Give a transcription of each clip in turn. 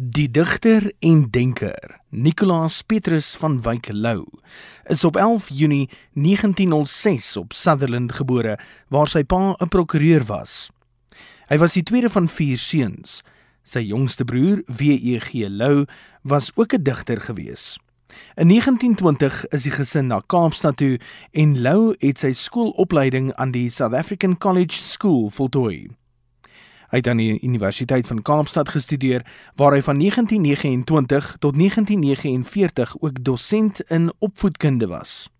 Die digter en denker Nicolaas Petrus van Wyk Lou is op 11 Junie 1906 op Sutherland gebore waar sy pa 'n prokureur was. Hy was die tweede van vier seuns. Sy jongste broer, W.E.G. Lou, was ook 'n digter gewees. In 1920 is die gesin na Kaapstad toe en Lou het sy skoolopleiding aan die South African College School voltooi. Hy het aan die Universiteit van Kaapstad gestudeer waar hy van 1929 tot 1949 ook dosent in opvoedkunde was.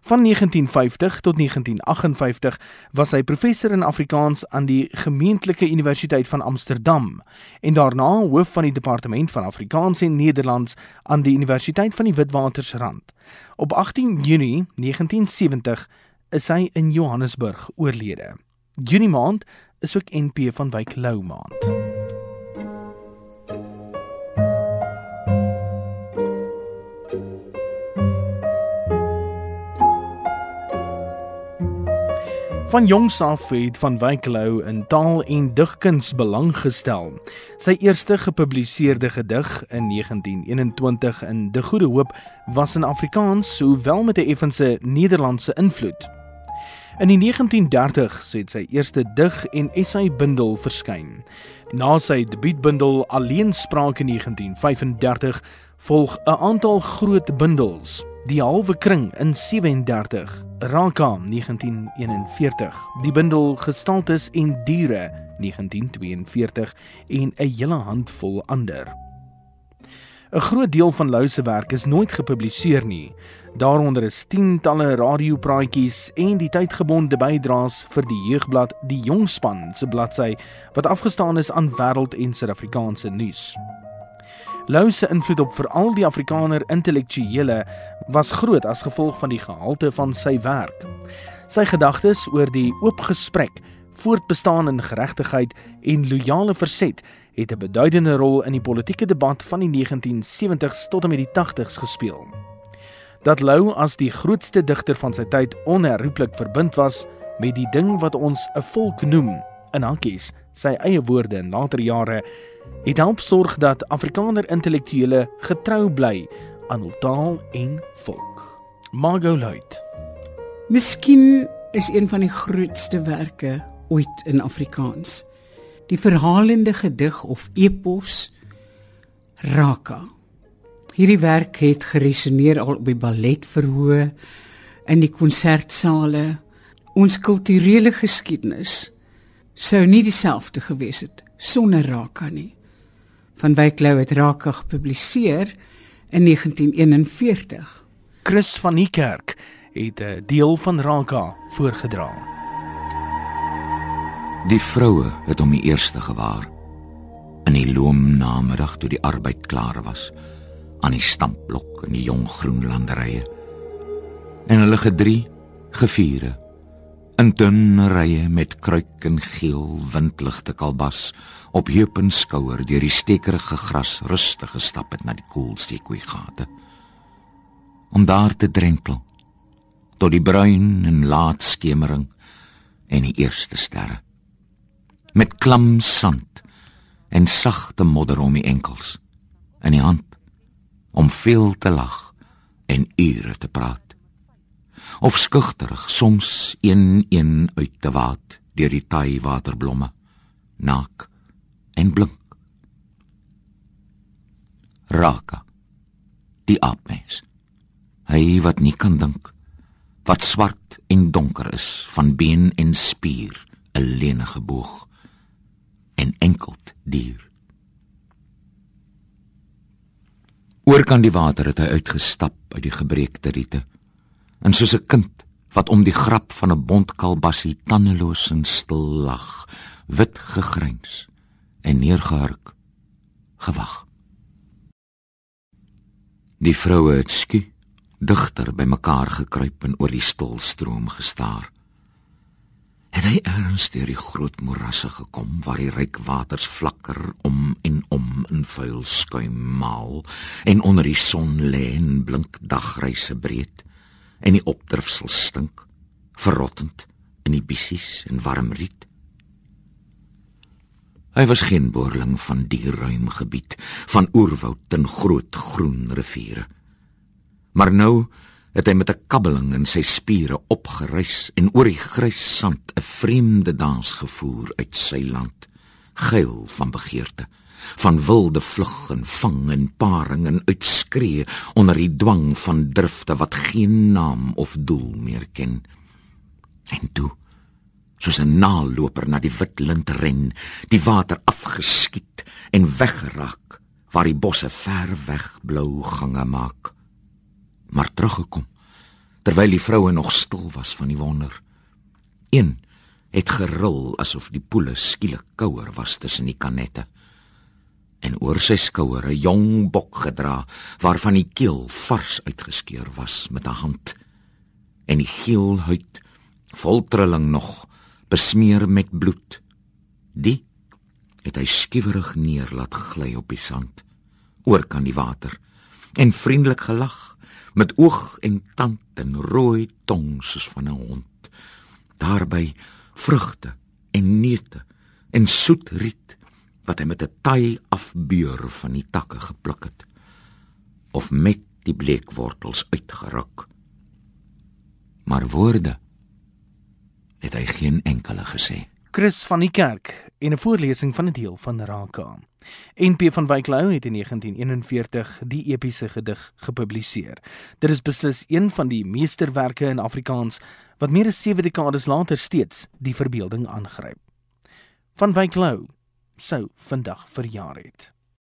Van 1950 tot 1958 was hy professor in Afrikaans aan die Gemeentelike Universiteit van Amsterdam en daarna hoof van die Departement van Afrikaans en Nederlands aan die Universiteit van die Witwatersrand. Op 18 Junie 1970 is hy in Johannesburg oorlede. Junie maand is ook NP van Wyk Lou maand. Van jongs af het van Wyk Lou in taal en digkuns belang gestel. Sy eerste gepubliseerde gedig in 1921 in De Goeie Hoop was in Afrikaans, sowel met 'n effense Nederlandse invloed. In die 1930s het sy eerste dig en essay bundel verskyn. Na sy debuutbundel Alleenspraak in 1935 volg 'n aantal groot bundels. Die halwe kring in 37, Raka 1941, die bundel Gestaltes en diere 1942 en 'n hele handvol ander. 'n Groot deel van Lou se werk is nooit gepubliseer nie. Daaronder is tientalle radiopraatjies en die tydgebonde bydraes vir die jeugblad Die Jongspan se bladsy wat afgestaan is aan wêreld en Suid-Afrikaanse nuus. Lou se invloed op veral die Afrikaner intellektuele was groot as gevolg van die gehalte van sy werk. Sy gedagtes oor die oop gesprek, voortbestaan in geregtigheid en loyale verset het 'n beduidende rol in die politieke debat van die 1970s tot en met die 80s gespeel. Dat Lou as die grootste digter van sy tyd onherroepelik verbind was met die ding wat ons 'n volk noem, in hankies, sy eie woorde in later jare, het help sorg dat Afrikaner intellektuele getrou bly aan hul taal en volk. Margot Luit. Miskien is een van die grootste werke ooit in Afrikaans die verhalende gedig of epos Raka. Hierdie werk het geresoneer al op die balletverhoë in die konsertsale. Ons kulturele geskiedenis sou nie dieselfde gewees het sonder Raka nie. Van Wyk Lou het Raka gepubliseer in 1941. Chris van die Kerk het 'n deel van Raka voorgedra. Die vroue het hom die eerste gewaar. In die loom namiddag toe die arbeid klaar was, aan die stampblok in die jong groen landerye. En hulle gedrie, geviere, in dunne rye met kruik en geel windligte kalbas op heup en skouer deur die stekerige gras rustig gestap het na die koelsteekoei gate. Om daar te drenkel tot die bruin en laat skemering en die eerste sterre met klam sand en sagte modder om die enkels in die hand om veel te lag en ure te praat. Of skugterig soms een een uit te waat deur die taai waterblomme naak en blink. Raka die aapmens hy wat nie kan dink wat swart en donker is van been en spier 'n lenige boog en enkeld dier. Oor kan die water het hy uitgestap uit die gebreekte riete. En soos 'n kind wat om die grap van 'n bontkalbassie tandeloos en stil lag, wit gegryns en neergehurk, gewag. Die vroue het skie digter bymekaar gekruip en oor die stil stroom gestaar het hy erns deur die groot morasse gekom waar die ryk waters flikker om en om in vuil skuim maal en onder die son lê en blink dagreise breed en die opdrifsel stink verrottend in die bissies en warm riet Hy was geen boerling van die ruim gebied van oerwoud en groot groen riviere. Maar nou het hy met 'n kabbeling in sy spiere opgereis en oor die grys sand 'n vreemde dans gevoer uit sy land, geil van begeerte, van wilde vlug en vang en paring en uitskree onder die dwang van drifte wat geen naam of doel meer ken. En toe soos 'n naloper na die wit lint ren, die water afgeskiet en weggeraak waar die bosse ver weg blou gange maak. Maar teruggekom terwyl die vroue nog stil was van die wonder. Een het gerul asof die poele skielik kouer was tussen die kanette. En oor sy skouer 'n jong bok gedra waarvan die keel vars uitgeskeur was met 'n hand en die geel huid vol trilling nog besmeer met bloed. Die het hy skiwerig neer laat gly op die sand oor kan die water en vriendelik gelag met oog en tand en rooi tong soos van 'n hond. Daarby vrugte en neute en soet riet wat hy met 'n taai afbeur van die takke gepluk het of met die bleekwortels uitgeruk. Maar woorde het hy geen enkele gesê. Chris van die Kerk in 'n voorlesing van 'n deel van Raka. NP van Wyk Lou het in 1941 die epiese gedig gepubliseer. Dit is beslis een van die meesterwerke in Afrikaans wat meer as 7 dekades later steeds die verbeelding aangryp. Van Wyk Lou sou vandag verjaar het.